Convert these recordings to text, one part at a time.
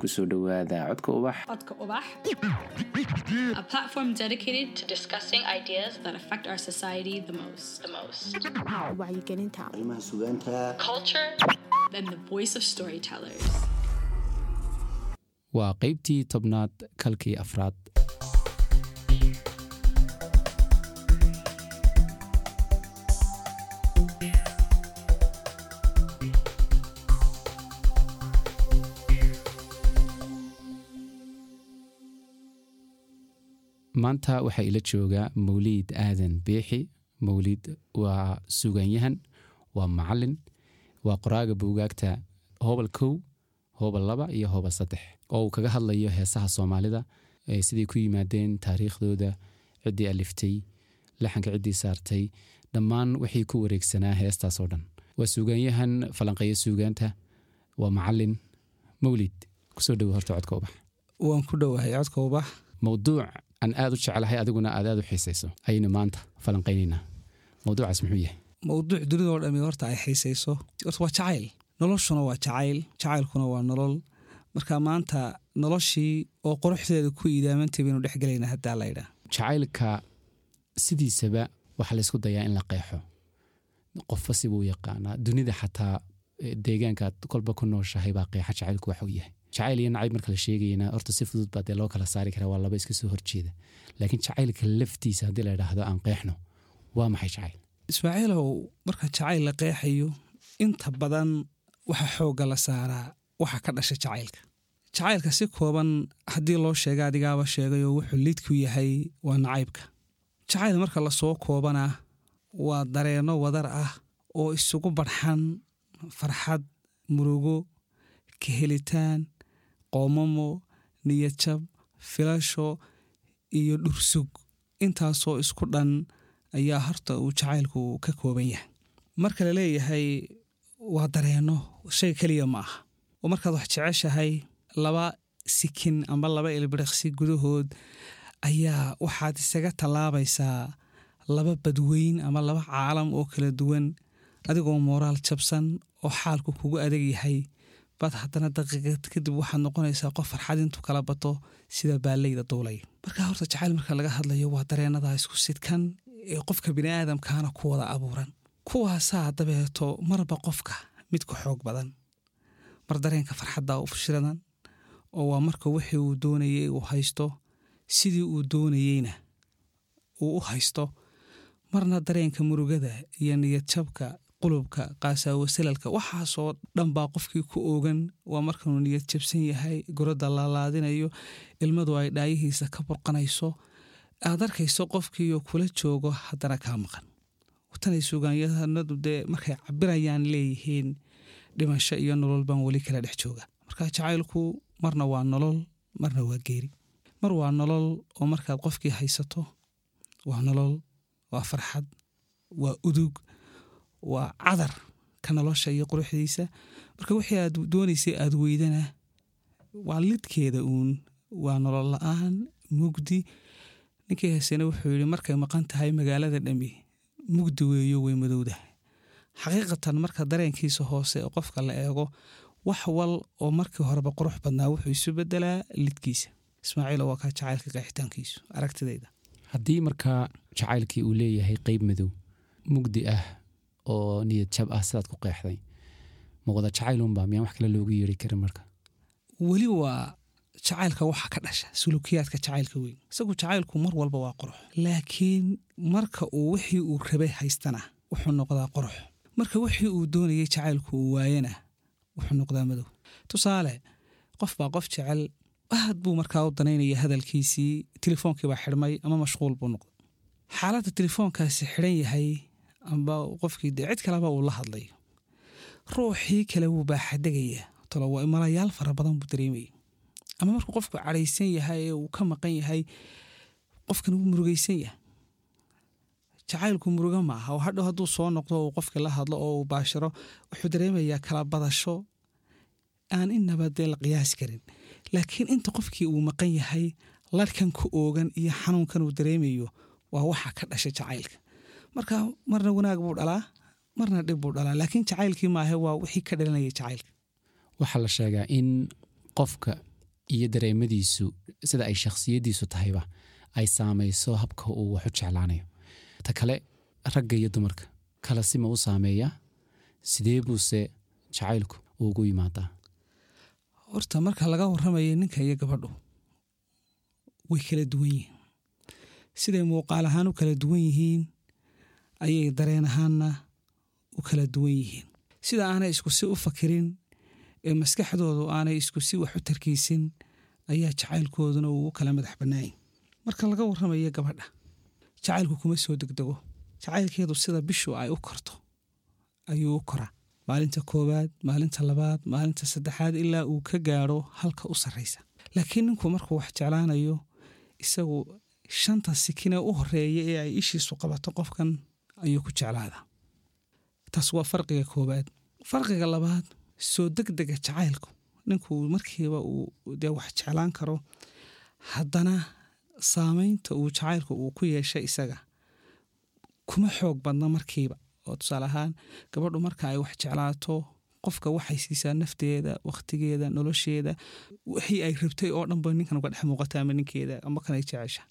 ku soo dhowaada codka ubax. Codka Ubax, a platform dedicated to discussing ideas that affect our society the most. The most. wacyigelinta arrimaha sugaanta waa qaybtii tobnaad kalkii afraad maanta waxaa ila jooga mawliid aadan biixi. Mawliid waa suganyahan waa macalin waa qoraaga buugaagta hobal kow hobal laba iyo hobal saddex. Oo uu kaga hadlayo heesaha soomaalida siday ku yimaadeen taariikhdooda ciddii aliftay laxanka ciddii saartay dhammaan wixii ku wareegsanaa heestaasoo dhan. Waa suugaanyahan falanqeeya suugaanta waa macalin. Mawlid ku soo dhowo horta codka ubax. Waan ku dhowahay codka ubax. Mowduuc aan aad u jecelahay adiguna aad aad u xiisayso. Ayaynu maanta falanqaynaynaa mowduucaas muxuu yahay. Mowduuc dunidoo dhami horta ay xiisayso. Horta waa jacayl. Noloshuna waa jacayl. Jacaylkuna waa nolol. Marka maanta noloshii oo quruxdeeda ku iidaamantay baynu dhex gelaynaa haddaa laydhaa jacaylka sidiisaba waxaa laysku dayaa in la qeexo. Qofba sibuu yaqaanaa. Dunida xataa eh, deegaankaad kolba ku nooshahay baa qeexa jacaylku waxuu yahay jacayl iyo nacayb marka la sheegayana horta si fudud baa dee loo kala saari karaa waa laba iska soo horjeeda laakiin jacaylka laftiisa haddii la idhaahdo aan qeexno waa maxay jacayl? Ismaaciilow marka jacayl la qeexayo inta badan waxa xoogga la saaraa waxa ka dhasha jacaylka. Jacaylka si kooban haddii loo sheega adigaaba sheegayoo wuxuu lidku yahay waa nacaybka. Jacayl marka la soo koobana waa dareenno wadar ah oo isugu barxan farxad murugo kahelitaan qoomamo niyadjab filasho iyo dhursug intaasoo isku dhan ayaa horta uu jacaylku ka kooban yahay. Marka la leeyahay waa dareenno shay keliya ma aha. Oo markaad wax jeceshahay laba sikin amba laba ilbiriqsi gudahood ayaa waxaad isaga tallaabaysaa laba badweyn ama laba caalam oo kala duwan adigoo mooraal jabsan oo xaalku kugu adag yahay baad haddana daqiiqad kadib waxaad noqonaysaa qof farxad intuu kala bato sida baaleyda duulay. Marka horta jacayl marka laga hadlayo waa dareenada isku sidkan ee qofka biniaadamkaana ku wada abuuran. Kuwaasaa dabeeto marba qofka mid ku xoog badan. Mar dareenka farxadda u shiradan oo waa marka wixii uu doonayey uu haysto sidii uu doonayeyna uu u haysto. Marna dareenka murugada iyo niyadjabka qulubka qaasaawo salalka waxaasoo dhan baa qofkii ku oogan waa markanuu niyad jabsan yahay goradda laalaadinayo ilmadu ay dhaayihiisa ka burqanayso. Aad arkayso qofkiioo kula joogo haddana kaa maqan. Tanay sugaanyahanadu dee markay cabirayaan leeyihiin dhimasho iyo nolol baan weli kala dhex jooga marka jacaylku marna waa nolol marna waa geeri. Mar waa nolol oo markaad qofkii haysato waa nolol waa farxad waa udug waa cadar ka nolosha iyo quruxdiisa. Marka wixii aad doonaysay aad weydana waa lidkeeda uun waa nolol la'aan mugdi. Ninkii haysena wuxuu yidhi markay maqan tahay magaalada dhami mugdi weeyo way madowdahay xaqiiqatan marka dareenkiisa hoose ee qofka la eego wax wal oo markii horeba qurux badnaa wuxuu isu bedelaa lidkiisa. Ismaaciilo waa kaa jacaylka qeexitaankiisu aragtidayda. Haddii markaa jacaylkii uu leeyahay qeyb madow mugdi ah oo niyad jab ah sidaad ku qeexday. Ma wada jacaylunba miyaan wax kale loogu yeeri karin marka? Weli waa jacaylka waxa ka dhasha sulukiyaadka jacaylka weyn. Isagu jacaylku mar walba waa qurux. Laakiin marka uu wixii uu rabay haystana wuxuu noqdaa qurux. Marka wixii uu doonayay jacaylku uu waayana wuxuu noqdaa madow. Tusaale qof baa qof jecel aad buu markaa u danaynaya hadalkiisii telefoonkii baa xidhmay ama mashquul buu noqday. Xaaladda telefoonkaasi xidhan yahay amba qofkii cid kaleba uu la hadlayo ruuxii kale wuu baaxadegaya talo malayaal fara badan buu dareemaya ama markuu qofku cadhaysan yahay ee uu ka maqan yahay qofkan wuu murugaysan yahay. Jacaylku murugo ma aha oo hadhow hadduu soo noqdo uu qofka la hadlo oo uu baashiro wuxuu dareemayaa kala badasho. Aan inaba dee la qiyaasi karin. Laakiin inta qofkii uu maqan yahay larhkan ku oogan iyo xanuunkan uu dareemayo waa waxa ka dhasha jacaylka marka marna wanaag buu dhalaa marna dhib buu dhalaa laakiin jacaylkii maahe waa wixii ka dhalanaya jacaylka. Waxaa la sheegaa in qofka iyo dareemadiisu sida ay shakhsiyaddiisu tahayba ay saamayso habka uu wax u jeclaanayo. Ta kale ragga iyo dumarka kala sima u saameeyaa sidee buuse jacaylku ugu yimaadaa? Horta marka laga warramayo ninka iyo gabadhu way kala duwan yihiin. Siday muuqaal ahaan u kala duwan yihiin ayay dareen ahaanna u kala duwan yihiin. Sida aanay isku si u fakirin ee maskaxdoodu aanay isku si wax u tarkiisin ayaa jacaylkooduna uu u kala madax bannaayay. Marka laga warramayo gabadha jacaylku kuma soo degdego. Jacaylkeedu sida bishu ay u korto ayuu u koraa. Maalinta koowaad maalinta labaad maalinta saddexaad ilaa uu ka gaadho halka u sarraysa. Laakiin ninku markuu wax jeclaanayo isagu shanta sikine u horreeya ee ay ishiisu qabato qofkan ayuu ku jeclaadaa. Taas waa farqiga koowaad. Farqiga labaad soo degdega jacaylku. Ninku markiiba uu dee wax jeclaan karo haddana saamaynta uu jacaylku uu ku yeeshay isaga kuma xoog badna markiiba. Oo tusaale ahaan gabadhu marka ay wax jeclaato qofka waxay siisaa nafteeda wakhtigeeda nolosheeda wixii ay rabtay oo dhanba ninkan uga dhex muuqata ama ninkeeda ama kanay jecesha.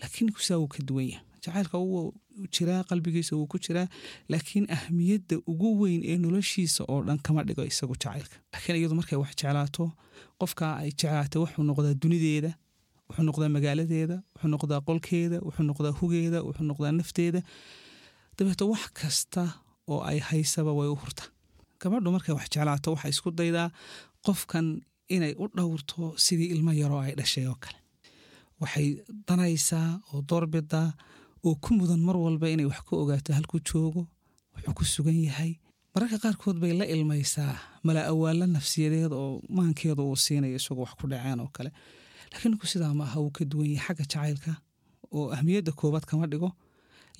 Laakiin ninku saa wuu ka duwan yahay jacaylka wuu jiraa qalbigiisa wuu ku jiraa laakiin ahmiyadda ugu weyn ee noloshiisa oo dhan kama dhigo isagu jacaylka. Laakiin iyadu markay wax jeclaato qofka ay jeclaatay wuxuu noqdaa dunideeda wuxuu noqdaa magaaladeeda wuxuu noqdaa qolkeeda wuxuu noqdaa hugeeda wuxuu noqdaa nafteeda. Dabeeto wax kasta oo ay haysaba way u hurta. Gabadhu markay wax jeclaato waxay isku daydaa qofkan inay u dhowrto sidii ilmo yaroo ay dhashay oo kale. Waxay danaysaa oo doorbidaa oo ku mudan mar walba inay wax ka ogaato halkuu joogo wuxuu ku sugan yahay. Mararka qaarkood bay la ilmaysaa mala awaalla nafsiyadeed oo maankeedu uu siinayo isagoo wax ku dhaceen oo kale. Laakiin ninku sidaa maaha wuu ka duwan yahay xagga jacaylka oo ahmiyadda koowaad kama dhigo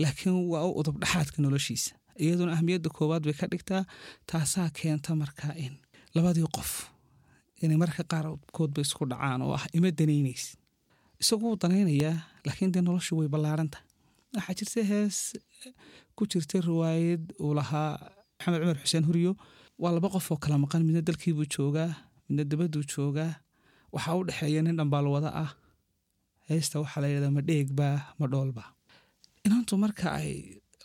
laakiin waa u udub dhexaadka noloshiisa. Iyaduna ahmiyadda koowaad bay ka dhigtaa taasaa keenta markaa in labadii qof inay mararka qaarkoodba isku dhacaan oo ah ima danaynays isagu wuu danaynayaa laakiin dee noloshu way ballaarantah waxaa jirta hees ku jirtay riwaayad uu lahaa maxamed cumar xuseen huriyo waa laba qof oo kala maqan midna dalkiibuu joogaa midna dabadduu joogaa. Waxaa u dhexeeya nin dhambaalwada ah. Heesta waxaa la yidhahdaa ma dheegbaa ma dhoolba inantu marka ay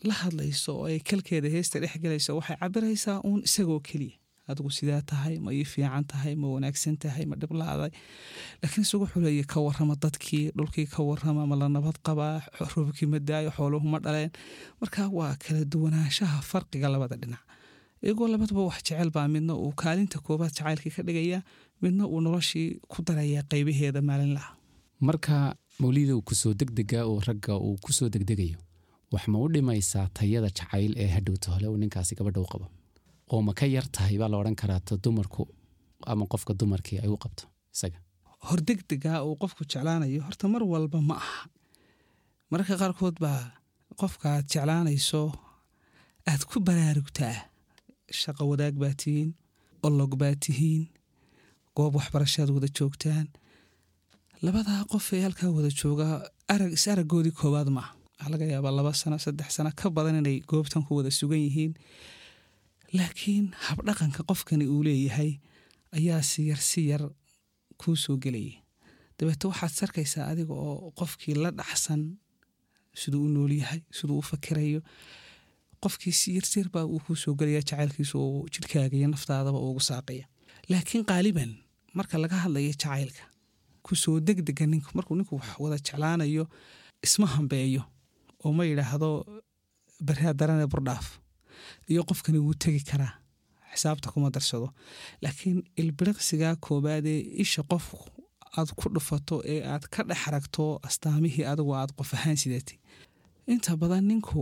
la hadlayso oo ay kalkeeda heesta dhex gelayso waxay cabiraysaa uun isagoo keliya adigu sidaa tahay ma ii fiican tahay ma wanaagsan tahay ma dhiblaaday laakiin isagu wuxuu leeya ka warrama dadkii dhulkii ka warrama ma la nabad qabaa roobkii ma daayo xooluhu ma dhaleen. Marka waa kala duwanaanshaha farqiga labada dhinac. Iyagoo labadaba wax jecel baa midna uu kaalinta koobaad jacaylkii ka dhigaya midna uu noloshii ku daraya qaybaheeda maalinlaha. Marka mawlida uu ku soo degdega oo ragga uu ku soo degdegayo wax ma u dhimaysaa tayada jacayl ee hadhowta hole uu ninkaasi gabadha u qabo oo ma ka yar tahay baa la odhan karaa ta dumarku ama qofka dumarkii ay u qabto isaga. Hordegdega uu qofku jeclaanayo horta mar walba ma aha. Mararka qaarkood baa qofka aad jeclaanayso aad ku baraarugtaa. Shaqo wadaag baa tihiin olog baa tihiin goob waxbarashaad wada joogtaan. Labadaa qof ee halkaa wada joogaa arag is araggoodii koowaad maaha waxaa laga yaabaa laba sano saddex sano ka badan inay goobtan ku wada sugan yihiin laakiin habdhaqanka qofkani uu leeyahay ayaa si yar si yar kuu soo gelayay dabeete waxaad sarkaysaa adiga oo qofkii la dhaxsan siduu u nool yahay siduu u fakirayo. Qofkii si yarsir baa uu kuu soo gelaya jacaylkiisa oo jidhkaaga iyo naftaadaba uugu saaqaya. Laakiin qaaliban marka laga hadlayo jacaylka ku soo degdega ninku markuu ninku wax wada jeclaanayo isma hambeeyo oo ma yidhaahdo barhaa darane burdhaaf iyo qofkani wuu tegi karaa xisaabta kuma darsado. Laakiin ilbiriqsigaa koobaad ee isha qof aad ku dhufato ee aad ka dhex aragto astaamihii adigu aad qof ahaan sidatay inta badan ninku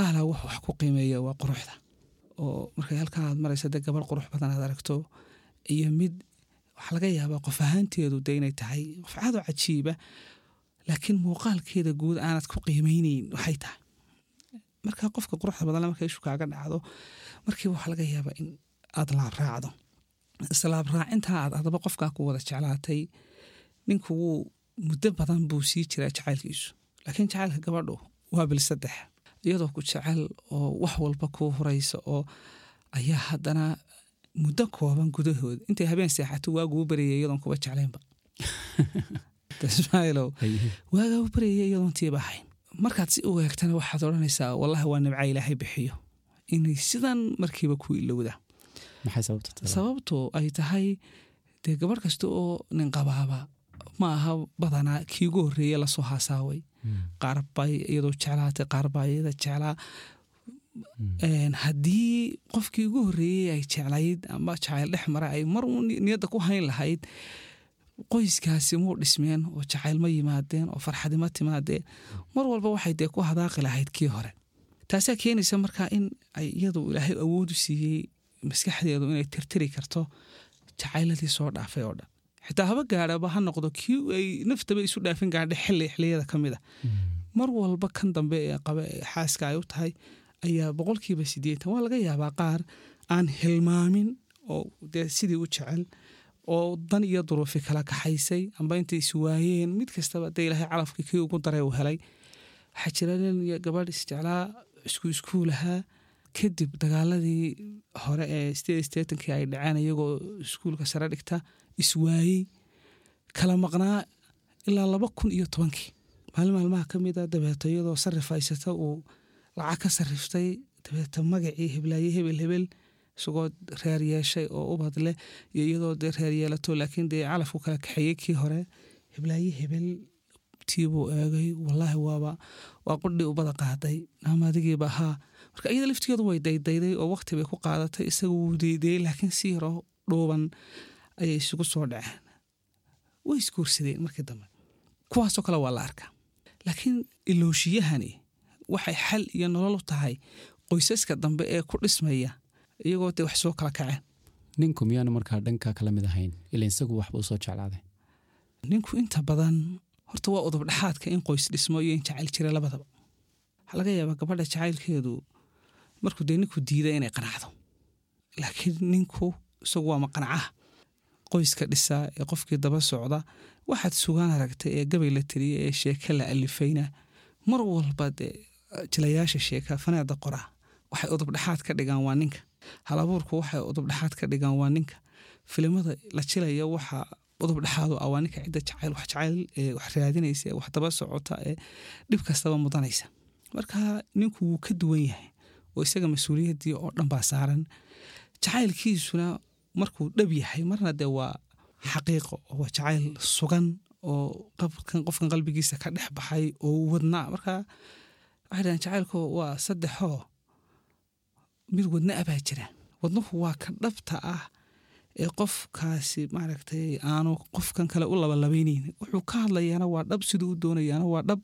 ahla wax wax ku qiimeeya waa quruxda. Oo markay halkan aad maraysa dee gabar qurux badan aad aragto iyo mid waxaa laga yaabaa qof ahaanteedu de inay tahay qof cado cajiiba laakiin muuqaalkeeda guud aanad ku qiimeyneyn waxay tahay marka qofka quruxda badanle marka ishu kaaga dhacdo markiiba waxaa laga yaabaa in aad laab raacdo. Islaab raacintaa aad adaba qofkaa ku wada jeclaatay ninku wuu muddo badan buu sii jiraa jacaylkiisu. Laakiin jacaylka gabadhu waa bil saddex iyadoo ku jecel oo wax walba kuu huraysa oo ayaa haddana muddo kooban gudahood. Intay habeen seexato waagu u baryaya iyadoon kuba jeclaynba. Ismaaciilow waagaa u baryaya iyadoon tiiba ahayn markaad si u eegtana waxaad odhanaysaa wallahi waa nimca ilaahay bixiyo. Inay sidan markiiba ku ilowda. Maxay sababta tahay? sababto ay tahay dee gabadh kasta oo nin qabaaba ma aha badanaa kii ugu horreeye la soo haasaaway Mm. qaar bay iyadoo jeclaatay qaar baa iyada jeclaa. Een, haddii qofkii ugu horreeyey ay jeclayd ama jacayl dhex mara ay mar niyadda ku hayn lahayd qoyskaasi muu dhismeen oo jacayl ma yimaadeen oo farxadi ma timaadeen? Mar walba waxay dee ku hadaaqi lahayd kii hore. Taasaa keenaysa markaa in iyadu ilaahay awoodu siiyey maskaxdeedu inay tirtiri karto jacayladii soo dhaafay oo dhan. Xitaa haba gaadhaba ha noqdo kii ay naftaba isu dhaafin gaadha xilli xilliyada ka mid a mar walba kan dambe ee qaba xaaska ay u tahay ayaa boqolkiiba siddeetan. Waa laga yaabaa qaar aan hilmaamin oo dee sidii u jecel oo dan iyo duruufi kala kaxaysay amba intay iswaayeen mid kastaba dee ilaahay calafkii kii ugu daray uu helay. Waxaa jira nin iyo gabadh isjeclaa isku iskuulahaa kadib dagaaladii hore ee sideed ay dhaceen iyagoo iskuulka sare dhigta iswaayey kala maqnaa ilaa laba kun iyo tobankii. Maalin maalmaha ka mid a dabeeto iyadoo sarif haysata uu lacag ka sariftay dabeeto magacii heblaaye hebel hebel isagoo reer yeeshay oo ubad leh iyo iyadoo dee reer yeelato laakiin dee calafku kala kaxeeyey kii hore. Heblaaye hebel tiibuu eegay wallaahi waaba waa qudhii ubada qaaday. Naamadigiiba haa. Marka iyada laftigeedu way daydayday oo waqti bay ku qaadatay isaga wuu deydayey laakiin si yaroo dhuuban ayay isugu soo dhaceen. Way isguursadeen markii dambe. Kuwaasoo kale waa la arkaa laakiin ilowshiyahani waxay xal iyo nolol u tahay qoysaska dambe ee ku dhismaya iyagoo dee wax soo kala kaceen ninku miyaanu markaa dhanka kala mid ahayn? Ila isagu waxba u soo jeclaaday. Ninku inta badan horta waa udub dhexaadka in qoys dhismo iyo in jacayl jira labadaba. Waxaa laga yaabaa gabadha jacaylkeedu markuu dee ninku diida inay qanacdo. Laakiin ninku isagu waa maqanacaha qoyska dhisaa ee qofkii daba socda waxaad sugaan aragtay ee gabay la tiriya ee sheeke la alifayna mar walba dee jilayaasha sheeka faneeda qora waxay udub dhexaad ka dhigaan waa ninka halabuurku waxay udub dhexaad ka dhigaan waa ninka. Filimada la jilaya waxa udub dhexaadu ah waa ninka cidda jacayl wax jacayl wax raadinaysa wax daba socota ee dhib kastaba mudanaysa. Marka ninku wuu ka duwan yahay oo isaga mas'uuliyaddii oo dhan baa saaran. Jacaylkiisuna markuu dhab yahay marna dee waa xaqiiqo waa jacayl sugan oo qofkan qalbigiisa ka dhex baxay oo wadnaa. Marka waxay dhahaan jacaylku waa saddexoo mid wadna ah baa jira wadnuhu waa ka dhabta ah ee qofkaasi maaragtay aanu qofkan kale u labalabaynayn wuxuu ka hadlayaana waa dhab siduu u doonayaana waa dhab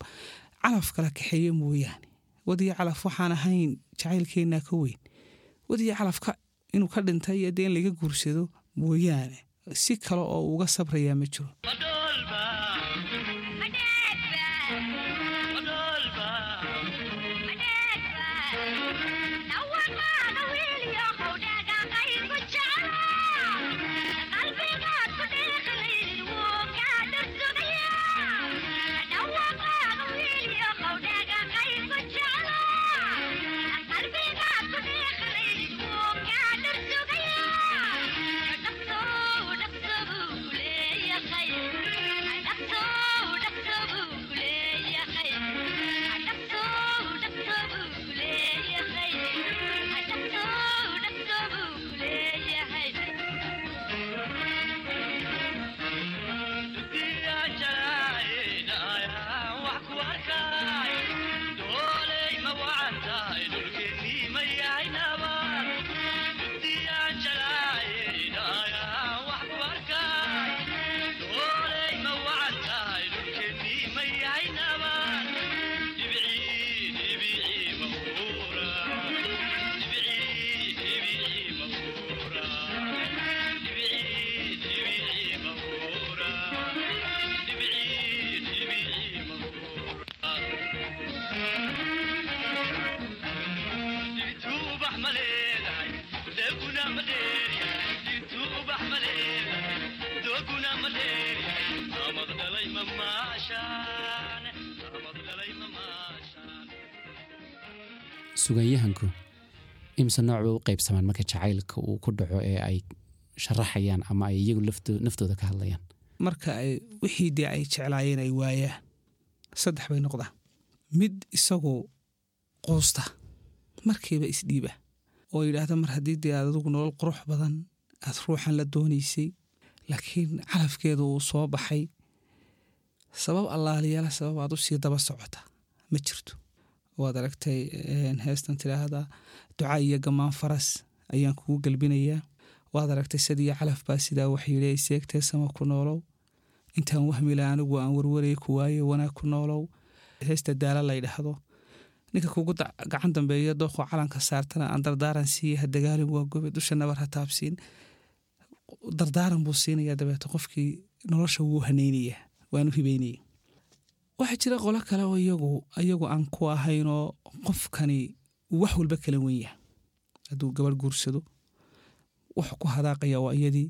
calaf kala kaxeeye mooyaane. Wadiyo calaf waxaan ahayn jacaylkeennaa ka weyn. Wadiyo calafka inuu ka dhintay iyo dee in laga guursado mooyaane. Si kale oo uga sabrayaa ma jiro suganyahanku imse nooc bay u qaybsamaan marka jacaylka uu ku dhaco ee ay sharaxayaan ama ay iyagu naftooda ka hadlayaan? Marka ay wixii dee ay jeclaayeen ay waayaan saddex bay noqdaan mid isagoo quusta markiiba isdhiiba. Oo yidhaahda mar haddii dee aad adigu nolol qurux badan aad ruuxan la doonaysay laakiin calafkeedu uu soo baxay. Sabab allaaliyala sabab aad u sii daba socota ma jirto waad aragtay heestan tidhaahda duca iyo gamaan faras ayaan kugu gelbinayaa waad aragtay sadiyo calaf baa sidaa wax yidhi ay seegtee sama ku noolow. Intaan wahmila anigu aan warwaraya ku waaye wanaag ku noolow. Heesta daala la ydhaahdo ninka kugu gacan dambeeya dooqo calanka saartana aan dardaaran siiya ha dagaalin waa gobe dusha nabar ha taabsiin. Dardaaran buu siinayaa dabeeto qofkii nolosha wuu haneynaya waanu hibeynaya waxaa jira qolo kale oo iyagu iyagu aan ku ahaynoo qofkani wax walba kala wen yahay. Hadduu gabadh guursado wuxuu ku hadaaqaya waa iyadii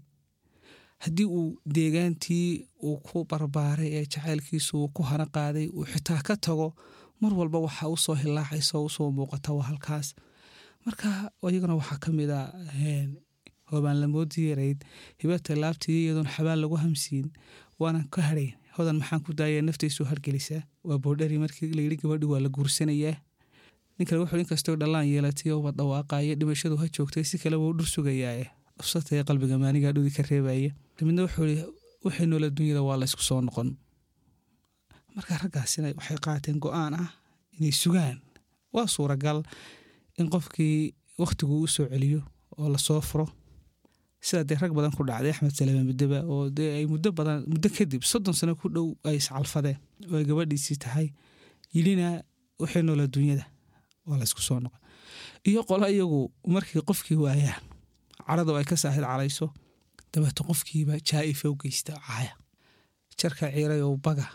haddii uu deegaantii uu ku barbaaray ee jacaylkiisu uu ku hana qaaday uu xitaa ka tago mar walba waxa u soo hilaacaysa oo u soo muuqata waa halkaas. Marka iyaguna waxaa ka mid a een, hoobaan lamoodii yarayd hibata laabtii iyadoon xabaan lagu hamsiin waanan ka hadhayn hodan maxaan ku daaya naftaysu hargelisaa? Waa boodhari markii layidhi gabadhi waa la guursanayaa nin kale wuxuu inkastoo dhallaan yeelatay oo wad dhawaaqaaya dhimashadu ha joogtay si kale wuu dhur sugayaae dhufsatay qalbiga maanigaa dhudi ka reebaya midna wuxuu ihi waxay noola dunyada waa laysku soo noqon. Marka raggaasina waxay qaateen go'aan ah inay sugaan. Waa suuragal in qofkii wakhtiguu u soo celiyo oo la soo furo sidaa dee rag badan ku dhacday axmed salame muddeba oo dee ay muddo badan muddo kadib soddon sano ku dhow ay iscalfadeen oo ay gabadhiisii tahay. Yidhina waxay noola dunyada waa laysku soo noqon. Iyo qolo iyagu markii qofkii waayaan carada ay ka saahid calayso dabeeto qofkiiba jaa'ifa u geysta caaya. Jarka ciiray oo baga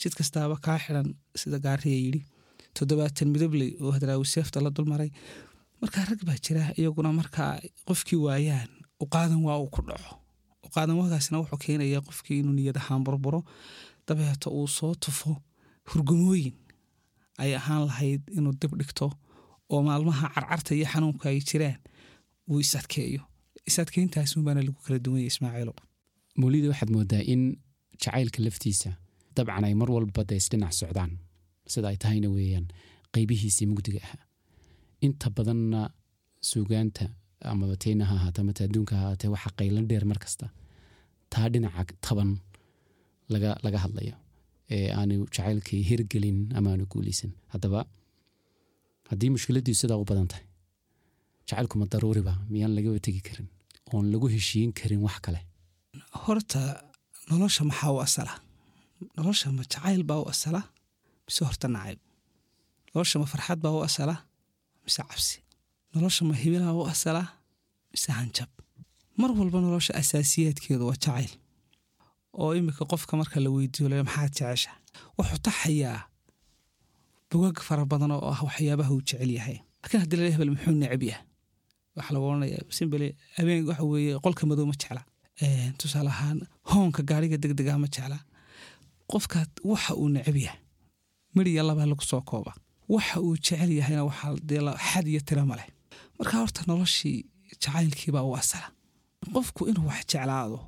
jid kastaaba kaa xidan sida gaariya yidhi. Toddobaatan midobley oo hadraawi la dulmaray markaa rag baa jira iyaguna markaa qofkii waayaan uqaadan waa uu ku dhaco. Uqaadan waagaasna wuxuu keenaya qofkii inuu niyad ahaan burburo dabeeto uu soo tufo hurgumooyin ay ahaan lahayd inuu dib dhigto oo maalmaha carcarta iyo xanuunka ay jiraan uu is adkeeyo. Is adkeyntaasuunbaana lagu kala duwanya ismaaciilo. Mawlida waxaad moodaa in jacaylka laftiisa dabcan ay mar walba da isdhinac socdaan. Sida ay tahayna weeyaan qeybihiisii mugdiga ahaa. Inta badanna suugaanta amaba teyna ha ahaate amata adduunka ha ahaatee waxaa qaylan dheer mar kasta. Taa dhinaca taban laga laga hadlayo ee aanu jacaylkii hirgelin ama guuleysan haddaba haddii mushkiladdiisu sidaa u badan tahay jacaylku ma daruuriba miyaan lagaba tegi karin oon lagu heshiin karin wax kale. Horta nolosha maxaa u asala? Nolosha ma jacayl baa u asala? Mise horta nacayb? Nolosha ma farxad baa u asala? Mise cabsi nolosha ma hibilaa u asala mise hanjab? Mar walba nolosha asaasiyaadkeedu waa jacayl. Oo iminka qofka marka la weydiiyo maxaad jecesha wuxuu taxayaa bogag fara badan oo ah waxyaabaha uu jecel yahay. Laakiin haddii lala hebel muxuu necab yahay? Waxaa lagu oranaya. Simbele habeen waxa weeye qolka madow ma jecla tusaale ahaan hoonka gaariga degdega ma jecla qofka waxa uu necab yahay. Meriya laba lagu soo kooba. Waxa uu jecel yahayna waxaa xad iyo tira ma leh marka horta noloshii jacaylkiibaa u asala. Qofku inuu wax jeclaado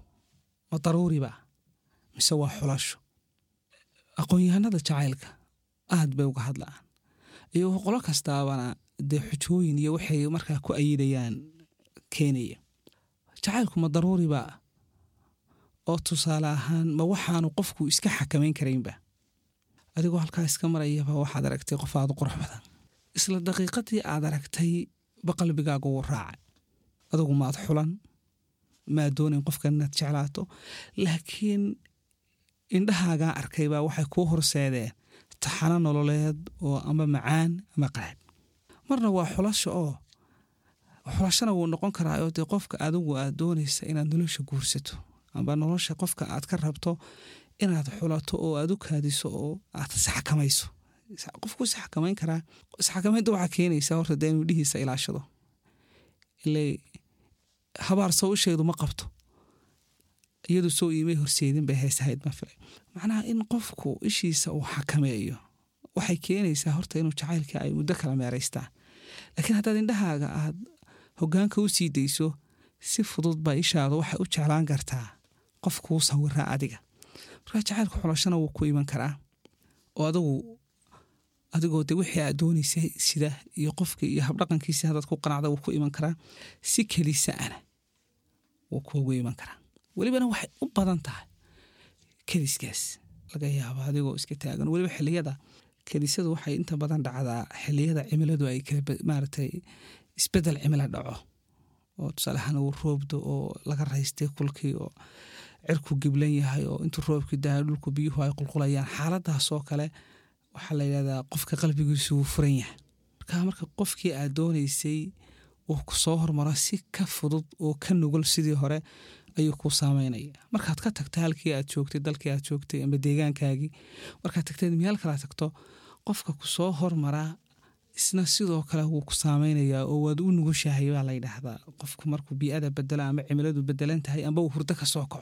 ma daruuriba mise waa xulasho. Aqoon-yahanada jacaylka aad bay uga hadlaan. Iyo qolo kastaabana dee xujooyin iyo waxay markaa ku ayidayaan keenaya. Jacaylku ma daruuriba oo tusaale ahaan ma waxaanu qofku iska xakamayn karaynba adigoo halkaa iska marayaba waxaad aragtay qof aad u qurux badan. Isla daqiiqadii aad aragtay ba qalbigaagu wuu raacay. Adigu maad xulan maad doonayn qofkan inaad jeclaato. Laakiin indhahaagaa arkay baa waxay kuu horseedeen taxano nololeed oo ama macaan ama qaraab marna waa xulasho oo xulashana wuu noqon karaa oo dee qofka adigu aad doonaysa inaad nolosha guursato. Amba nolosha qofka aad ka rabto inaad xulato oo aad u kaadiso oo aad isxakamayso qofku isxakamayn karaa. Isxakamaynta waxaa keenaysa horta dee inuu dhihiisa ilaashado. Ile habaar soo usheedu ma qabto. Iyadu soo iimay horseedin bay heesahayd ma filay macnaha in qofku ishiisa uu xakameeyo waxay keenaysaa horta inuu jacaylka ay muddo kala meeraystaan laakiin haddaad indhahaaga aad hogaanka u sii dayso si fudud baa ishaadu waxay u jeclaan kartaa qof kuu sawiraa adiga. Markaa jacaylka xulashana wuu ku iman karaa oo adigu adigoo de wixii aad doonaysay sida iyo qofka iyo habdhaqankiisi haddaad ku qanacda wuu ku iman karaa si kelisaana wuu kuugu iman karaa. Welibana waxay u badan tahay keliskaas. Laga yaaba adigoo iska taagan. Weliba xiliyada kelisadu waxay inta badan dhacdaa xiliyada cimiladu ay maaragtay isbeddel cimilo dhaco oo tusaale ahaan uu roobdo oo laga raystay kulkii oo cirku giblan yahay oo intuu roobkii daayo dhulku biyuhu ay qulqulayaan. Xaaladaasoo kale waxaa la yidhahdaa qofka qalbigiisu wuu furan yahay. Markaa marka qofkii aad doonaysay uu ku soo hormaro si ka fudud oo ka nugul sidii hore ayuu kuu saameynaya markaad ka tagta halkii aad joogtay dalkii aad joogtay ama deegaankaagii markaad tagteed meel kala tagto qofka ku soo hormaraa isna sidoo kale wuu ku saameynayaa oo waad u nugushahay baa la yidhaahdaa. Qofku markuu bii'ada bedelo ama cimiladu bedelan tahay amba uu hurdo ka kaco.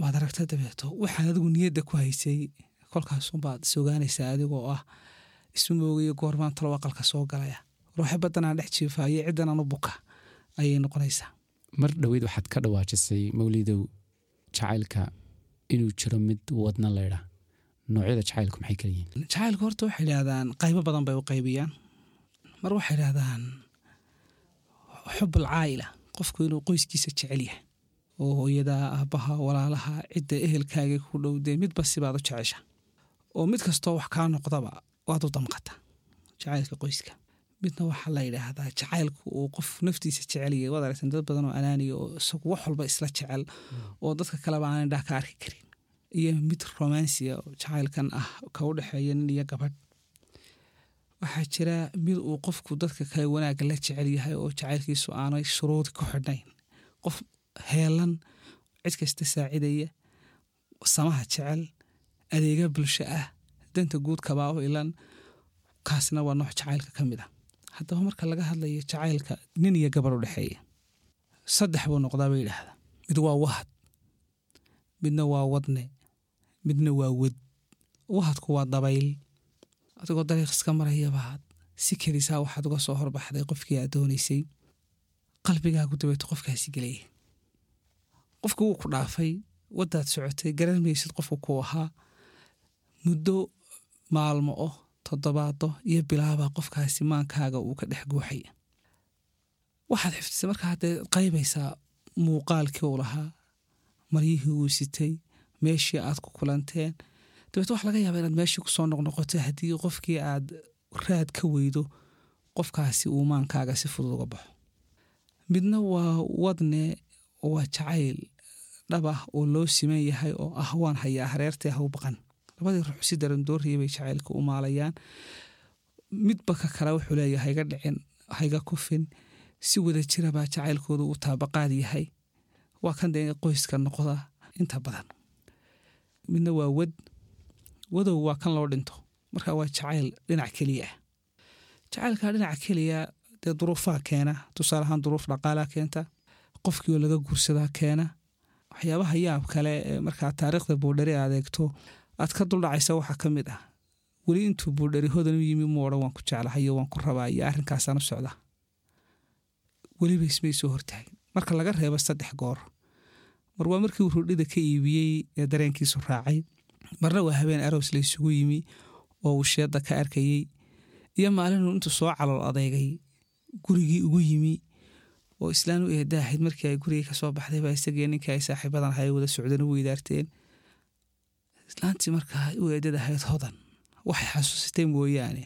Waad aragta dabeeto waxaad adigu niyadda ku haysay kolkaasunbaad sogaanaysaa adigoo ah isma moogayo goormaan talo aqalka soo galaya. Ruuxe badanaan dhex jiifa iyo ciddanaan u buka ayay noqonaysaa. Mar dhoweyd waxaad ka dhawaajisay mawlidow jacaylka inuu jiro mid wadna leydha noocyada jacaylku maxay kala yihiin? Jacaylka horta waxay idhahdaan qaybo badan bay u qaybiyaan. Mar waxay idhahdaan xubul caa'ila qofku inuu qoyskiisa jecel yahay. Oo hooyada aabbaha walaalaha cidda ehelkaaga ku dhow dee midba sibaad u jecesha oo mid kastoo wax kaa noqdaba waad u damqata jacaylka qoyska. Midna waxaa la yidhaahdaa jacaylku uu qof naftiisa jecelyahay waad aragtan dad badan oo anaaniya oo isagu wax walba isla jecel oo dadka kaleba aan indhaha ka arki karin. Iyo mid romansiya jacaylkan ah ka u dhexeeya nin iyo gabadh. Waxaa jira mid uu qofku dadka kale wanaagga la jecel yahay oo jacaylkiisu aanay shuruudi ku xidhnayn. Qof heelan cid kasta saacidaya samaha jecel adeega bulsho ah. Danta guud kabaa u ilan kaasna waa nooc jacaylka ka mid a haddaba marka laga hadlayo jacaylka nin iyo gabar u dhexeeya saddex buu noqdaa bay yidhaahdaa. Mid waa wahad midna waa wadne midna waa wad. Wahadku waa dabayl. Adigoo dariiq iska marayabaad si kelisaa waxaad uga soo horbaxday qofkii aad doonaysay. Qalbigaagu dabeeto qofkaasi gelaya qofki wuu ku dhaafay waddaad socotay garan maysid qofku kuu ahaa muddo maalmo oh toddobaado iyo bilaabaa qofkaasi maankaaga uu ka dhex guuxaya waxaad xifdisay markaa haddee qaybaysaa muuqaalkii uu lahaa maryihii uu sitay meeshii aad ku kulanteen. Dabeeto waxa laga yaaba inaad meeshii ku soo noqnoqoto haddii qofkii aad raad ka weydo qofkaasi uu maankaaga si fudud uga baxo. Midna waa wadne waa jacayl dhab ah oo loo siman yahay oo ah waan hayaa hareertee haw baqan labadii ruux si darandoorriya bay jacaylka u maalayaan. Midba ka kale wuxuu leeyahay hayga dhicin hayga kufin si wada jira baa jacaylkoodu u taabaqaad yahay. Waa kan dee qoyska noqda inta badan. Midna waa wad wadow waa kan loo dhinto. Marka waa jacayl dhinac keliya. Ah jacaylka dhinaca keliya dee duruufaa keena tusaale ahaan duruuf dhaqaalaa keenta qofkii oo laga guursadaa keena waxyaabaha yaab kale markaa taariikhda buudhari aad eegto aad ka duldhacaysa waxaa ka mid ah. Weli intuu buudhari hodan u yimi mu odhan waan ku jeclahayo waan ku rabaa iyo arrinkaasaan u socda weliba ismay soo hortaagin marka laga reebo saddex goor mar waa markii uu rudhida ka iibiyey ee dareenkiisu raacay marna waa habeen aroos la isugu yimi oo uu ka arkayey iyo maalinuu intuu soo calool adeegay gurigii ugu yimi oo islaan u eedaahayd markii ay gurigii ka soo baxday baa isagii ninkii ay saaxiibadan ahay wada socdeen u weydaarteen islaantii markaa u eedadahayd hodan waxay xasuusatay mooyaane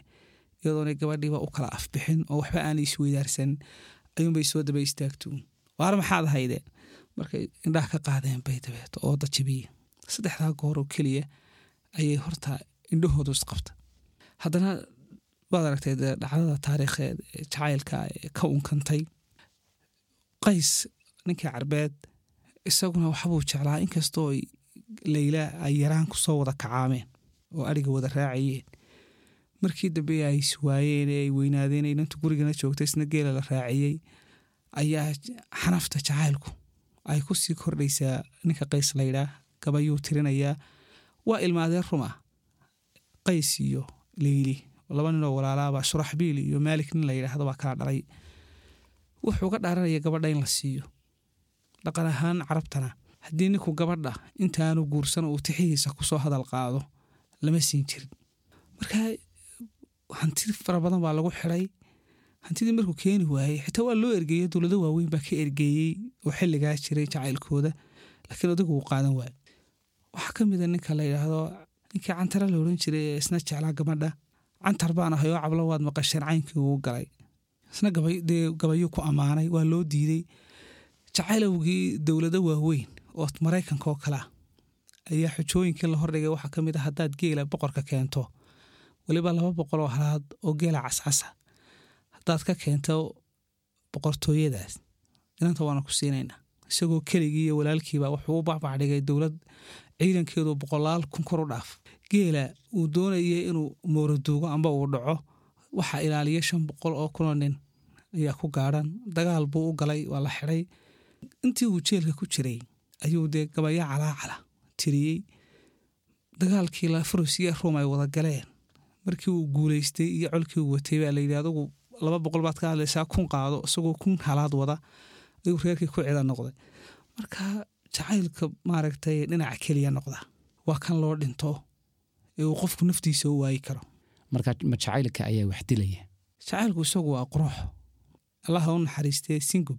iyadoonay gabadhiiba u kala afbixin oo waxba aanay isweydaarsan ayuunbay soo daba istaagtuun waar maxaad hayde markay indhaha ka qaadeen bay dabeeto oo dajabiye saddexdaa goor oo keliya ayay horta indhahoodu isqabta haddana waad aragtay dhacdada taariikheed ee jacaylka ee ka unkantay qays ninkii carbeed isaguna waxbuu jeclaa inkastoo leyla ay yaraan ku soo wada kacaameen oo ariga wada raacayeen. Markii dambe ay iswaayeen ee ay weynaadeen inantu gurigana joogta isna geela la raaciyey ayaa xanafta jacaylku ay ku sii kordhaysaa ninka qays laydhaa gabayuu tirinayaa waa ilmaadeen ruma qays iyo leyli laba ninoo walaalaaba shuraxbiil iyo maalik nin la yidhaahdo baa kala dhalay wuxuu ga dhaaranaya gabadha in la siiyo. Dhaqan ahaan carabtana haddii ninku gabadha intaanu guursan uu tixihiisa ku soo hadal qaado lama siin jirin. Marka hanti fara baa lagu xiday hantidii markuu keeni waayey xitaa waa loo ergeeyo dowlado waaweyn baa ka ergeeyey oo xilligaa jiray jacaylkooda laakiin odagu wuu qaadan waayo waxaa ka mida ninka la yidhaahdo ninkii cantara la odhan jiray ee isna jeclaa gabadha. Cantar baan ahay oo cablo waad maqasheen caynkii uu galay. Isna gabayuu ku ammaanay waa loo diiday jacaylowgii dowlado waaweyn oo maraykanka oo kale ah ayaa xujooyinkii la hordhigay waxaa ka mid a haddaad geela boqorka keento. Weliba laba boqol oo halaad oo geela cascasa haddaad ka keento boqortooyadaas. Inanta waana ku siinaynaa. Isagoo keligii iyo walaalkiiba wuxuu u bacbacdhigay dowlad ciidankeedu boqolaal kun kor u dhaaf. Geela uu doonayay inuu mooraduugo amba uu dhaco. Waxaa ilaaliya shan boqol oo kunoo nin ayaa ku gaadhan dagaal buu u galay waa la xidhay. Intii uu jeelka ku jiray ayuu dee gabaya calaacala tiriyey. Dagaalkii farosiya ruum ay wada galeen. Markii uu guulaystay iyo colkii uu watay baa layidhi adugu laba boqol baad ka hadlaysaa kun qaado isagoo kun halaad wada ayuu reerkii ku cida noqday. Marka jacaylka maaragtay dhinaca keliya noqda waa kan loo dhinto ee uu qofku naftiisa u waayi karo. Marka ma jacaylka ayaa wax dilaya? Jacaylku isagu waa qurux. Allaha u naxariistee singub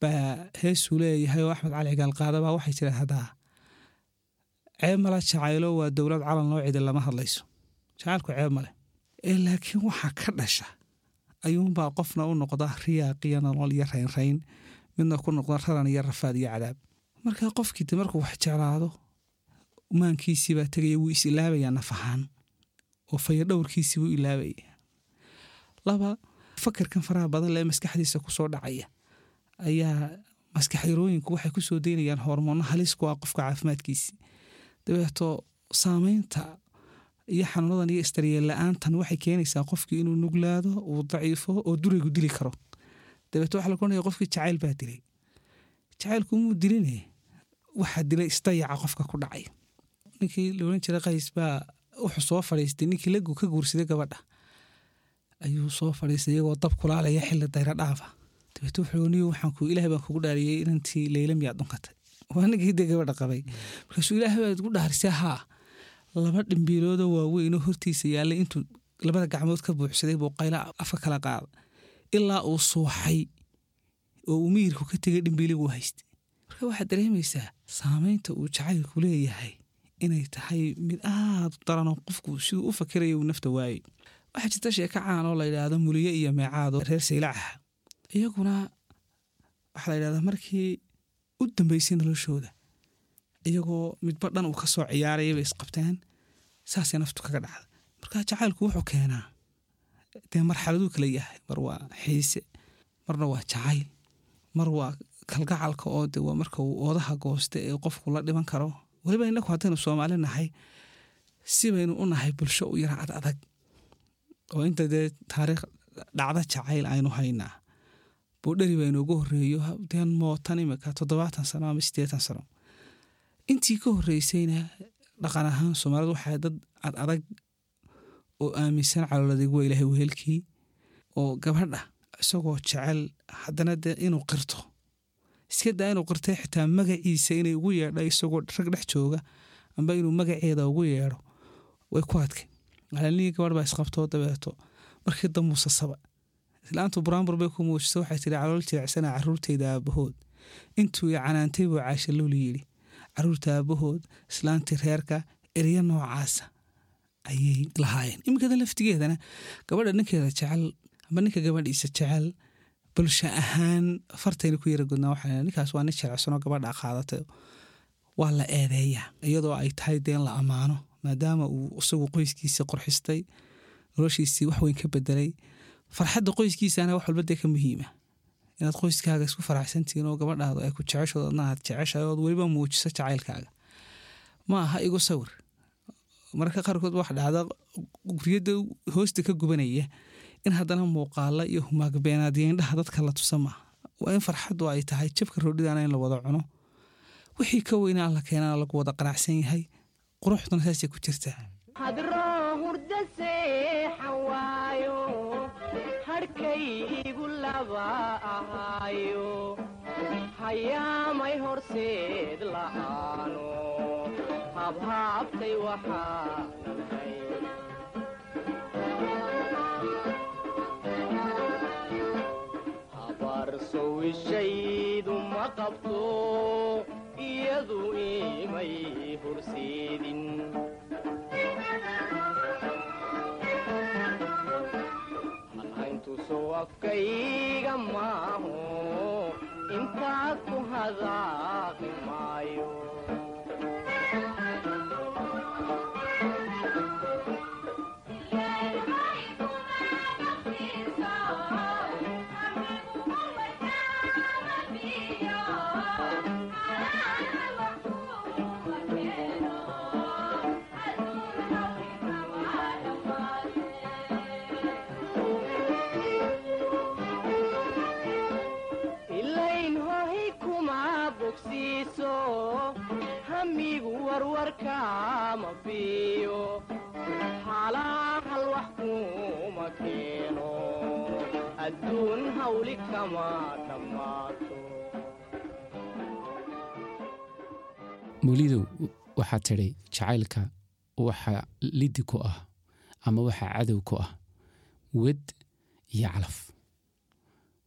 baa heesuu leeyahay oo axmed cali gaalqaadabaa waxay tidhaahdaa ceeb mala jacaylo waa dowlad calan loo cidi lama hadlayso. Jacaylku ceeb male ee laakiin waxaa ka dhasha ayuunbaa qofna u noqda riyaaqiyo nolol iyo raynrayn midna ku noqda raran iyo rafaad iyo cadaab. Marka qofkiide markuu wax jeclaado maankiisiibaa tegaya wuu is ilaabayaa naf ahaan oo fayadhowrkiisii buu ilaabaya. Laba fakarkan faraha badan lee maskaxdiisa ku soo dhacaya ayaa maskaxyarooyinku waxay ku soo daynayaan hormoonno halis ku ah qofka caafimaadkiisi. Dabeeto saameynta iyo xanuunadan iyo isdaryeel la'aantan waxay keenaysaa qofkii inuu nuglaado uu daciifo oo duraygu dili karo. Dabeeto waxa la koranaya qofkii jacayl baa dilay. Jacaylku muu diline waxaa dilay isdayaca qofka ku dhacay. Ninkii la oran jiray qays baa wuxuu soo fadhiistay ninkii la ka guursaday gabadha. Ayuu soo fadhiistay iyagoo dab kulaalaya xilli dayro dhaafa dabeeto wuxuu niyo waxaan ku ilaah baan kugu dhaariyey inantii leyla miyaad dhunkatay waa ninkii dee gabadha markaasuu ilaah baad ugu dhaarisay haa laba dhimbiiloodoo waaweynoo hortiisa yaallay intuu labada gacmood ka buuxsaday buu qayla afka kala qaada ilaa uu suuxay oo uu miyirku ka tegay dhimbiiliguu haystay. Marka waxaad dareemaysaa saameynta uu jacaylku leeyahay inay tahay mid aad u daranoo qofku siduu u fakerayo uu nafta waayey waxaa jirta sheeko caan oo la yidhaahdo muliye iyo meecaado reer saylacaha iyaguna waxaa la yidhahdaa markii u dambeysay noloshooda iyagoo midba dhan uu ka soo ciyaaraya bay isqabteen saasay naftu kaga dhacda marka jacaylku wuxuu keenaa dee marxaladuu kala yahay mar waa xiise marna waa jacayl mar waa kalgacalka oo de waa marka uu oodaha goosta ee qofku la dhiban karo. Weliba inaku haddaynu soomaali nahay si baynu u nahay bulsho u yara ad adag. Oo inta dee taariikh dhacda jacayl aynu haynaa buudheri baa inoogu horeeyo mootan imika toddobaatan sano ama siddeetan sano? Intii ka horreysayna dhaqan ahaan soomaalidu waxaa dad ad oo aaminsan calooladeeg waa ilaahay wehelkii oo gabadha isagoo jecel haddana dee inuu qirto. Iska daa inuu qirtay xitaa magaciisa inay ugu yeedha isagoo rag dhex jooga amba inuu magaceeda ugu yeedho way ku adkay alaalnihii gabadh baa isqabtoo dabeeto. Markii damuusasaba islaantu buraanbur bay ku muujisa waxay tidhi calool jirecsana caruurteyda aabahood. Intuu canaantay buu caasha luli yidhi carruurta aabahood islaantii reerka eryo noocaasa ayay lahaayeen. Iminkada laftigeedana gabadha ninkeeda jecel amba ninka gabadhiisa jecel bulsho ahaan fartayna ku yara gudnaa waxaa ninkaas waa nin jirecsanoo gabadha qaadatay waa la eedeeyaa iyadoo ay tahay deen la ammaano maadaama uu isagu qoyskiisa qorxistay noloshiisii wax weyn ka bedelay farxadda qoyskiisana wax walba dee ka muhiima. Inaad qoyskaaga isku faraxsantihiin oo gabadhaadu ay ku jeceshood adna aad jeceshahay ood weliba muujiso jacaylkaaga. Ma aha igu sawir. Mararka qaarkood wax dhacda guryada hoosta ka gubanaya in haddana muuqaala iyo humaagbeenaadiyo indhaha dadka la tusa maaha waa in farxaddu ay tahay jabka roodhidana in la wada cuno. Wixii ka weyna alla keenana lagu wada qanacsan yahay. Quruxduna saasay ku jirtaa haba ahaayo hayaamay horseed la'aano habhaabtay waxaanalhay habarsowishaydu ma qabto iyadu imay horseedin afkayga maaho intaad ku hadaaqi maayo hamigu warwarkaama biyo halaahal wax kuma keeno adduun hawli kama dhammaato mawlidow waxaa tidhi jacaylka waxa lidi ku ah ama waxa cadow ku ah wed iyo calaf.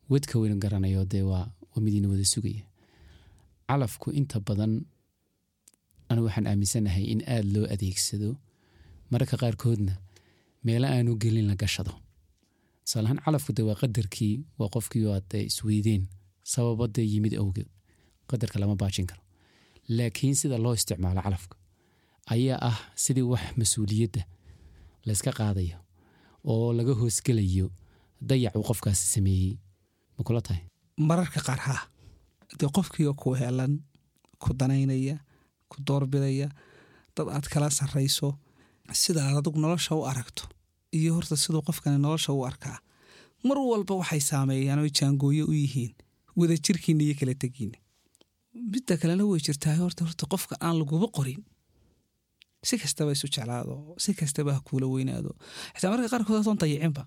Wedka weynu garanayo dee waa midiina wada sugaya. Calafku inta badan anu waxaan aaminsanahay in aada loo adeegsado. Mararka qaarkoodna meelo aanu gelin la gashado. Tusaalahaan calafku dee waa qadarkii waa qofkii aad dee isweydeen sababo dee yimid awgeed. Qadarka lama baajin karo. Laakiin sida loo isticmaalo calafka ayaa ah sidii wax mas'uuliyadda layska qaadayo oo laga hoosgelayo dayacuu qofkaasi sameeyey. Ma kula tahay? Mararka qaar haa. Dee qofkiioo ku helan ku danaynaya ku doorbidaya dad aad kala sarrayso sida aad adigu nolosha u aragto iyo horta siduu qofkani nolosha u arkaa. Mar walba waxay saameeyaan oy jaangooyo u yihiin wadajirkiina iyo kala tegiina midda kalena way jirtaa horta horta qofka aan laguba qorin si kastaba isu jeclaado si kastaba ha kuula weynaado. Xitaa marka qaarkood adoon dayicinba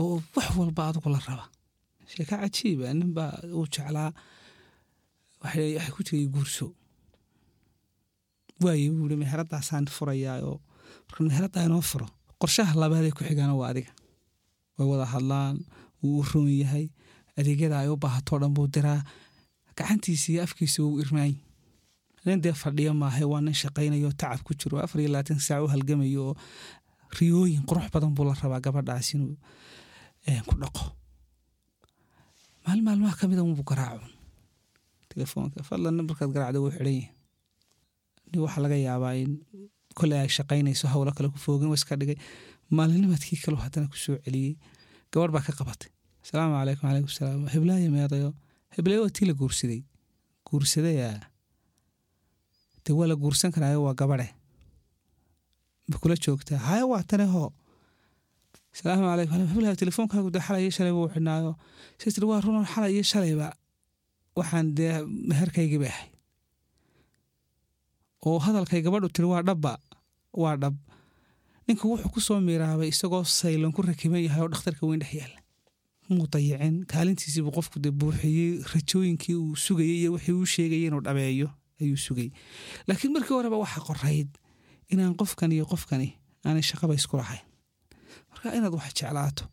oo wax walba adigu la raba. Sheeka cajiiba ninbaa uu jeclaa waxay ku jiray guurso waaye buu ihi meheradaasaan furayaa oo marka meheraddaa inoo furo qorshaha labaadee ku xigaana waa adiga. Way wada hadlaan wuu u roon yahay adeegyada ay u baahatoo dhan buu diraa gacantiisa iyo afkiisa wuu irmaany nin dee fadhiyo maahay waa nin shaqaynayo tacab ku jiro afar iyo labaatan saac u halgamayo oo riyooyin qurux badan buu la rabaa gabadhaas inuu ku dhaqo. Maalin maalmaha ka mida unbuu garaacun telefoonka fadlan markaad garaacdo wuu xidhan yahay nin waxaa laga yaabaa in koley ay shaqaynayso howlo kale ku foogin wa iska dhigay. Maalinimadkii kaleu haddana ku soo celiyey gabadh baa ka qabatay. Asalaamu calaykum calaykum salaam. Heblaayo meedayo. Heblayo waa tii la guursaday. Guursadayaa dee waa la guursan karaayo waa gabadhe ma kula joogtaa? Haya waa tane hoo. Asalaamu calaykum heblayo telefoonkaagu dee xalay iyo shalay buu xidhnaayo tiri waa runan xalay iyo shalayba waxaan dee meherkaygii ahay oo hadalkay gabadhu tiri waa dhabba waa dhab. Ninka wuxuu ku soo miiraabay isagoo saylan ku rakiban yahay oo dhakhtarka weyn dhex yaalla. Muu dayicin kaalintiisiibuu qofku dee buuxiyey rajooyinkii uu sugayey iyo wixii uu sheegayay inuu dhabeeyo ayuu sugayey laakiin markii horeba waxaa qorayd inaan qofkan iyo qofkani aanay shaqaba isku lahayn. Marka inaad wax jeclaato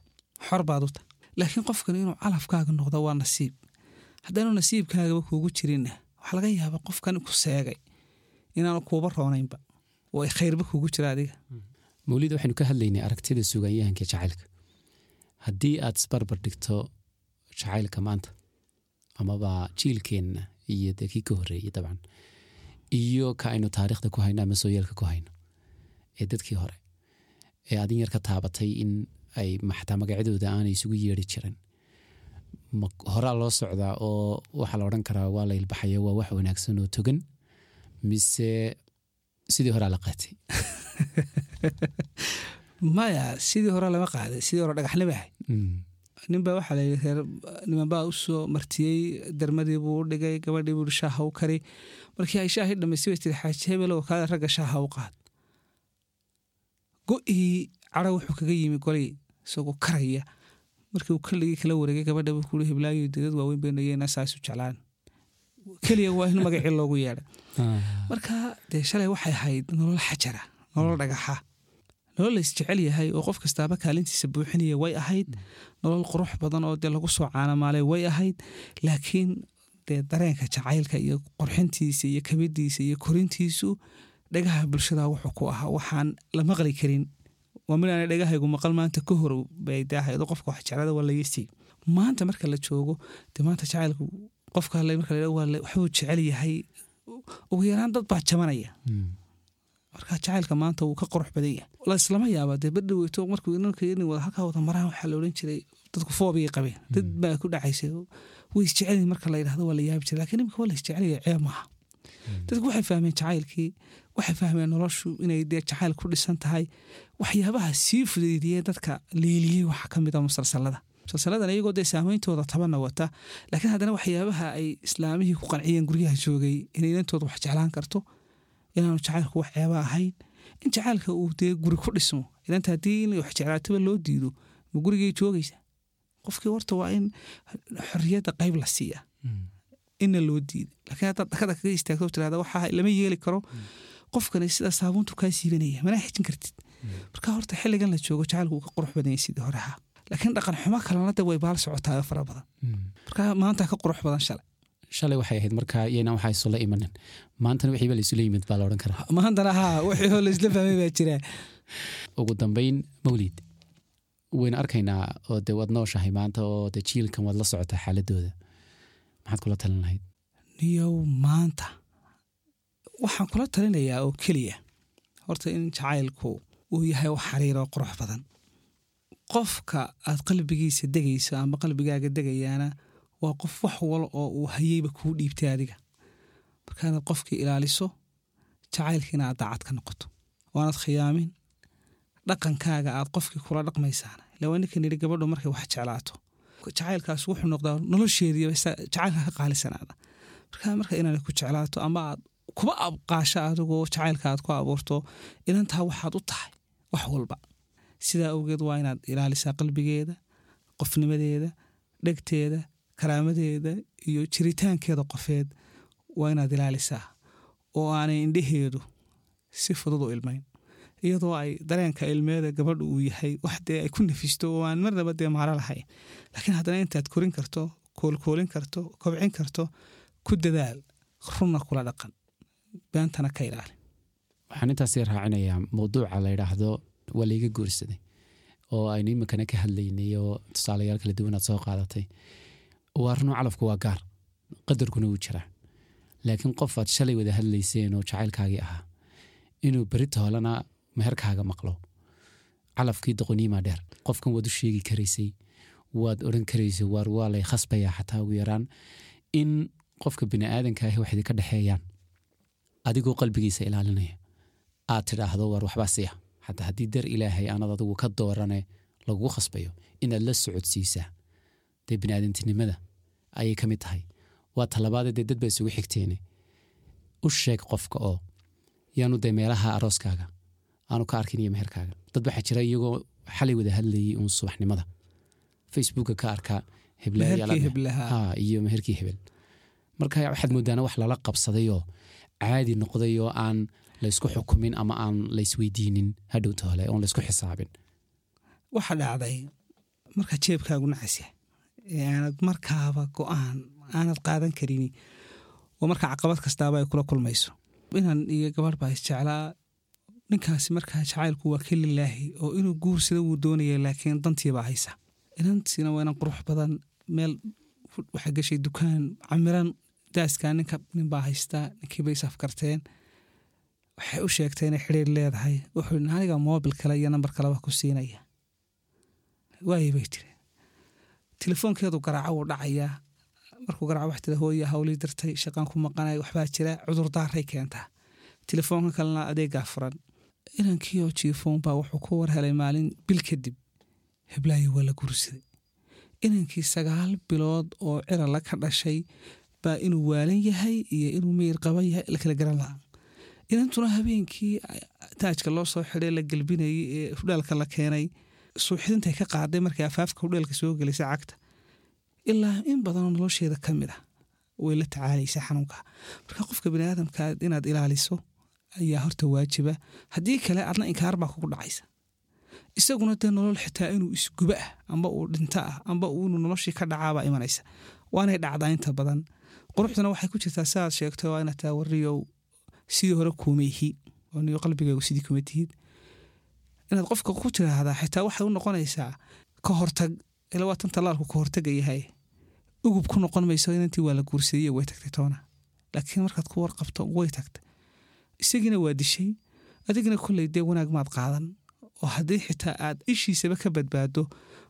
xor baad u tahay. Laakiin qofkani inuu calafkaaga noqdo waa nasiib. Haddaanu nasiibkaagaba kuugu jirinna waxaa laga yaabaa qofkan ku seegay inaanu kuuba roonaynba. Oo ay khayrba kuugu jira adiga. Mawlid waxaynu ka hadlaynay aragtida sugaanyahanka jacaylka. Haddii aad isbarbar dhigto jacaylka maanta amaba jiilkeenna iyo dee kii dabcan iyo ka aynu taariikhda ku hayno ama sooyaalka ku hayno ee dadkii hore ee adin yar ka taabatay in ay maxataa magacyadooda aanay isugu yeeri jirin horaa loo socdaa oo waxaa la odhan karaa waa la ilbaxaya waa wax wanaagsan oo togan mise sidii horaa la qaatay. Maya sidii hore lama qaaday sidii hore dhagaxnima ahay. Ninbaa waxaa la reer nimanbaa u soo martiyey darmadii buu u dhigay gabadhii buu shaaha u kari markii ay shaahii dhamaystay bay tiri xaaji hebelow kaada ragga shaaha u qaad. Go'ii cadho wuxuu kaga yimi golay isagoo karaya. Markii uu kaligii kala wareegay gabadha buu kuuri hiblaayo dadad waaweyn baynayena saasu jeclaan keliya waa in magacii loogu yeedhay marka dee shalay waxay ahayd nolol xajara nolol dhagaxa. Nolol la isjecel yahay oo qof kastaaba kaalintiisa buuxinaya way ahayd. Nolol qurux badan oo dee lagu soo caanamaalay way ahayd. Laakiin dee dareenka jacaylka iyo qurxintiisa iyo kabidiisa iyo korintiisu dhagaha bulshada wuxuu ku ahaa. Waxaan la maqli karin waa mid aana dhagahaygu maqal maanta ka hor bay daahaydo qofka wax jeclada waa layasi maanta marka la joogo dee maanta jacaylku qofka marka la waxbuu jecel yahay. Ugu yaraan dad baa jabanaya. Marka jacaylka maanta wuu ka qurux badan yahay. Laislama yaaba dee berdhaweyto markuu ninka wada halkaa wada maraan waxaa la odhan jiray dadku foobiyay qabeen dad baa ku dhacaysay way isjecelyihin marka la yidhahdo waa la yaabi jiray lakiin imika waa la isjecelaya ceeb maaha. Dadku waxay fahmeen jacaylkii waxay fahmeen noloshu inay dee jacayl ku dhisan tahay. Waxyaabaha sii fudeydiyee dadka liiliyey waxaa ka mid a musalsalada musalsaladan iyagoo dee saameyntooda tabana wata laakiin haddana waxyaabaha ay islaamihii ku qanciyeen guryaha joogay inay inantooda wax jeclaan karto inaanu jacaylku wax ceeba ahayn in jacaylka uu dee guri ku dhismo inanta haddii in wax jeclaataba loo diido ma gurigay joogaysa? Qofkii horta waa in xorriyadda qayb la siiya. Inna loo diida laakiin haddaad dhakada kaga istaagto tirahda waxaa lama yeeli karo qofkani sida saabuuntu kaa siibanaya. Mana xijin kartid. Marka horta xilligan la joogo jacaylku uu ka qurux badan yahay sidii hore ahaa laakiin dhaqan xumo kalena de way baal socotaa fara badan. Marka maanta ka qurux badan shalay. Shalay waxay ahayd markaa iyana waxaa isula imanin maantana wixiiba la isula yimid baa la odhan karaa. Maantana haa wixii la isla fahmay baa jira. Ugu dambeyn mawlid waynu arkaynaa oo dee waad nooshahay maanta oo dee jiilkan waad la socotaa xaaladooda. Maxaad kula talin lahayd niyow maanta waxaan kula talinayaa oo keliya. Horta in jacaylku uu yahay wax xariiroo qurux badan qofka aad qalbigiisa degayso ama qalbigaaga degayaana waa qof wax wal oo uu hayeyba kuu dhiibtay adiga. Markaanaad qofkii ilaaliso jacaylkiina aad daacad ka noqoto. Waanad khiyaamin dhaqankaaga aad qofkii kula dhaqmaysaana. Ilaa waa ninkan yidhi gabadhu markay wax jeclaato. Jacaylkaas wuxuu noqdaa nolosheediiba jacaylka ka qaalisanaada. Markaa marka inaanay ku jeclaato ama aad kuba abqaasho adigoo jacaylka aad ku abuurto inantaa waxaad u tahay wax walba sidaa awgeed waa inaad ilaalisaa qalbigeeda qofnimadeeda dhegteeda karaamadeeda iyo jiritaankeeda qofeed waa inaad ilaalisaa oo aanay indhaheedu si fudud u ilmayn. Iyadoo ay dareenka ilmeeda gabadha uu yahay wax dee ay ku nafisto oo aan marnaba dee maaro lahayn. Laakiin haddana intaad korin karto koolkoolin karto kobcin karto ku dadaal runna kula dhaqan. Beentana ka ilaali waxaan intaasi raacinayaa mawduuca la yidhaahdo waa layga guursaday oo aynu iminkana ka hadlaynay oo tusaalayaal kala duwanaad soo qaadatay. Waa runuu calafku waa gaar. Qadarkuna wuu jiraa. Laakiin qof aad shalay wada hadlayseen oo jacaylkaagii ahaa inuu berita holena meherkaaga maqlo. Calafkii doqoniimaa dheer qofkan waad u sheegi karaysay waad odhan karaysay waar waa lay khasbayaa xataa ugu yaraan in qofka bini aadanka ahi wax idinka dhexeeyaan adigoo qalbigiisa ilaalinaya. Aad tidhaahdo waar waxbaa siya xataa haddii dar ilaahay aanad adigu ka doorane lagugu khasbayo inaad la socodsiisaa dee biniaadantinimada ayay ka mid tahay. Waa talabaadee dee dad baa isugu xigteene. U sheeg qofka oo yaanu dee meelaha arooskaaga aanu ka arkin iyo meherkaaga. Dad waxaa jira iyagoo xalay wada hadlayay uun subaxnimada. Facebooka ka arkaa iyo meherkii hebel. Marka waxaad moodaana wax lala qabsadayoo caadi noqday oo aan laysku xukumin ama aan laysweydiinin hadhowta hole oon laysku xisaabin. Waxa dhacday marka jeebkaagu nacasya ee aanad markaaba go'aan aanad qaadan karini oo marka caqabad kastaaba ay kula kulmayso. Inan iyo gabarh baa isjeclaa ninkaasi markaa jacaylku waa ka lilaahi oo inuu guursada wuu doonaya laakiin dantiibaa haysa. Inantiina waa inan qurux badan meel waxaa gashay dukaan camiran daaskaa ninka ninbaa haystaa ninkiibay isafkarteen waxay u sheegtay inay xidhiir leedahay. Wuxuu aniga moobil kale iyo nambar kaleba ku siinaya. Waayay bay tiri telefoonkeedu garaaco wuu dhacayaa markuu garaaco wax tira hooya hawlii dirtay shaqaan ku maqanay waxbaa jira cudurdaaray keentaa. Telefoonka kalena adeegaa furan. Inankii oo jiifoon baa wuxuu ku war helay maalin bil kadib heblaayo waa la guursaday. Inankii sagaal bilood oo cirala ka dhashay baa inuu waalan yahay iyo inuu miyir qaban yahay la kala garan lahaa. Inantuna habeenkii taajka loo soo xidhay la gelbinayay ee hudhaalka la keenay suuxdintay ka qaaday markay afaafka hudheelka soo gelisay cagta. Ilaa in badanoo nolosheeda ka mid ah way la tacaalaysaa xanuunka. Marka qofka baniaadamka inaad ilaaliso ayaa horta waajiba. Haddii kale adna inkaar kugu dhacaysa. Isaguna dee nolol xitaa inuu isguba ah amba uu dhinto ah amba inuu noloshii ka dhacaabaa imanaysa. Waanay dhacdaa inta badan quruxduna waxay ku jirtaa sidaad sheegto waa inaad taa warriyow sidii hore kuumayhi oo niyo qalbigaygu sidii kuma tihid. Inaad qofka ku tiraahdaa xitaa waxay u noqonaysaa ka hortag ila waa tan ka hortaga ugub ku noqon mayso inantii waa la guursaeyey way tagtay toona. Laakiin markaad ku warqabto way tagtay. Isagiina waa dishay. Adigina kolley dee wanaag maad qaadan. Oo haddii xitaa aad ishiisaba ka badbaado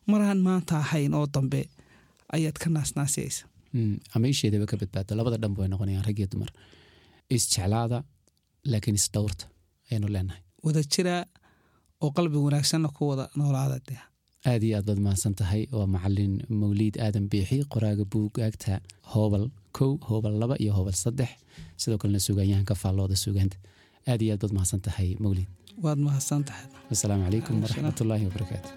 maraan maanta ahayn oo dambe ayaad ka naasnaasiyaysa ama isheedaba ka badbaado. Labada dhanba way noqonayaan rag iyo dumar. Isjeclaada laakiin isdhowrta ayaynu leenahay. Wada jira oo qalbi wanaagsanna ku wada noolaada dee aad iyo aad baad mahadsan tahay waa macalin mawliid aadan biixi qoraaga buugaagta hoobal kow hoobal laba iyo hoobal saddex. Sidoo kalena sugaanyahanka faallooda sugaanta aad iyo aad baad mahadsan tahay mawliid. Waad mahadsan tahay wasalaamu calaykum waraxmatullaahi wabarakaatu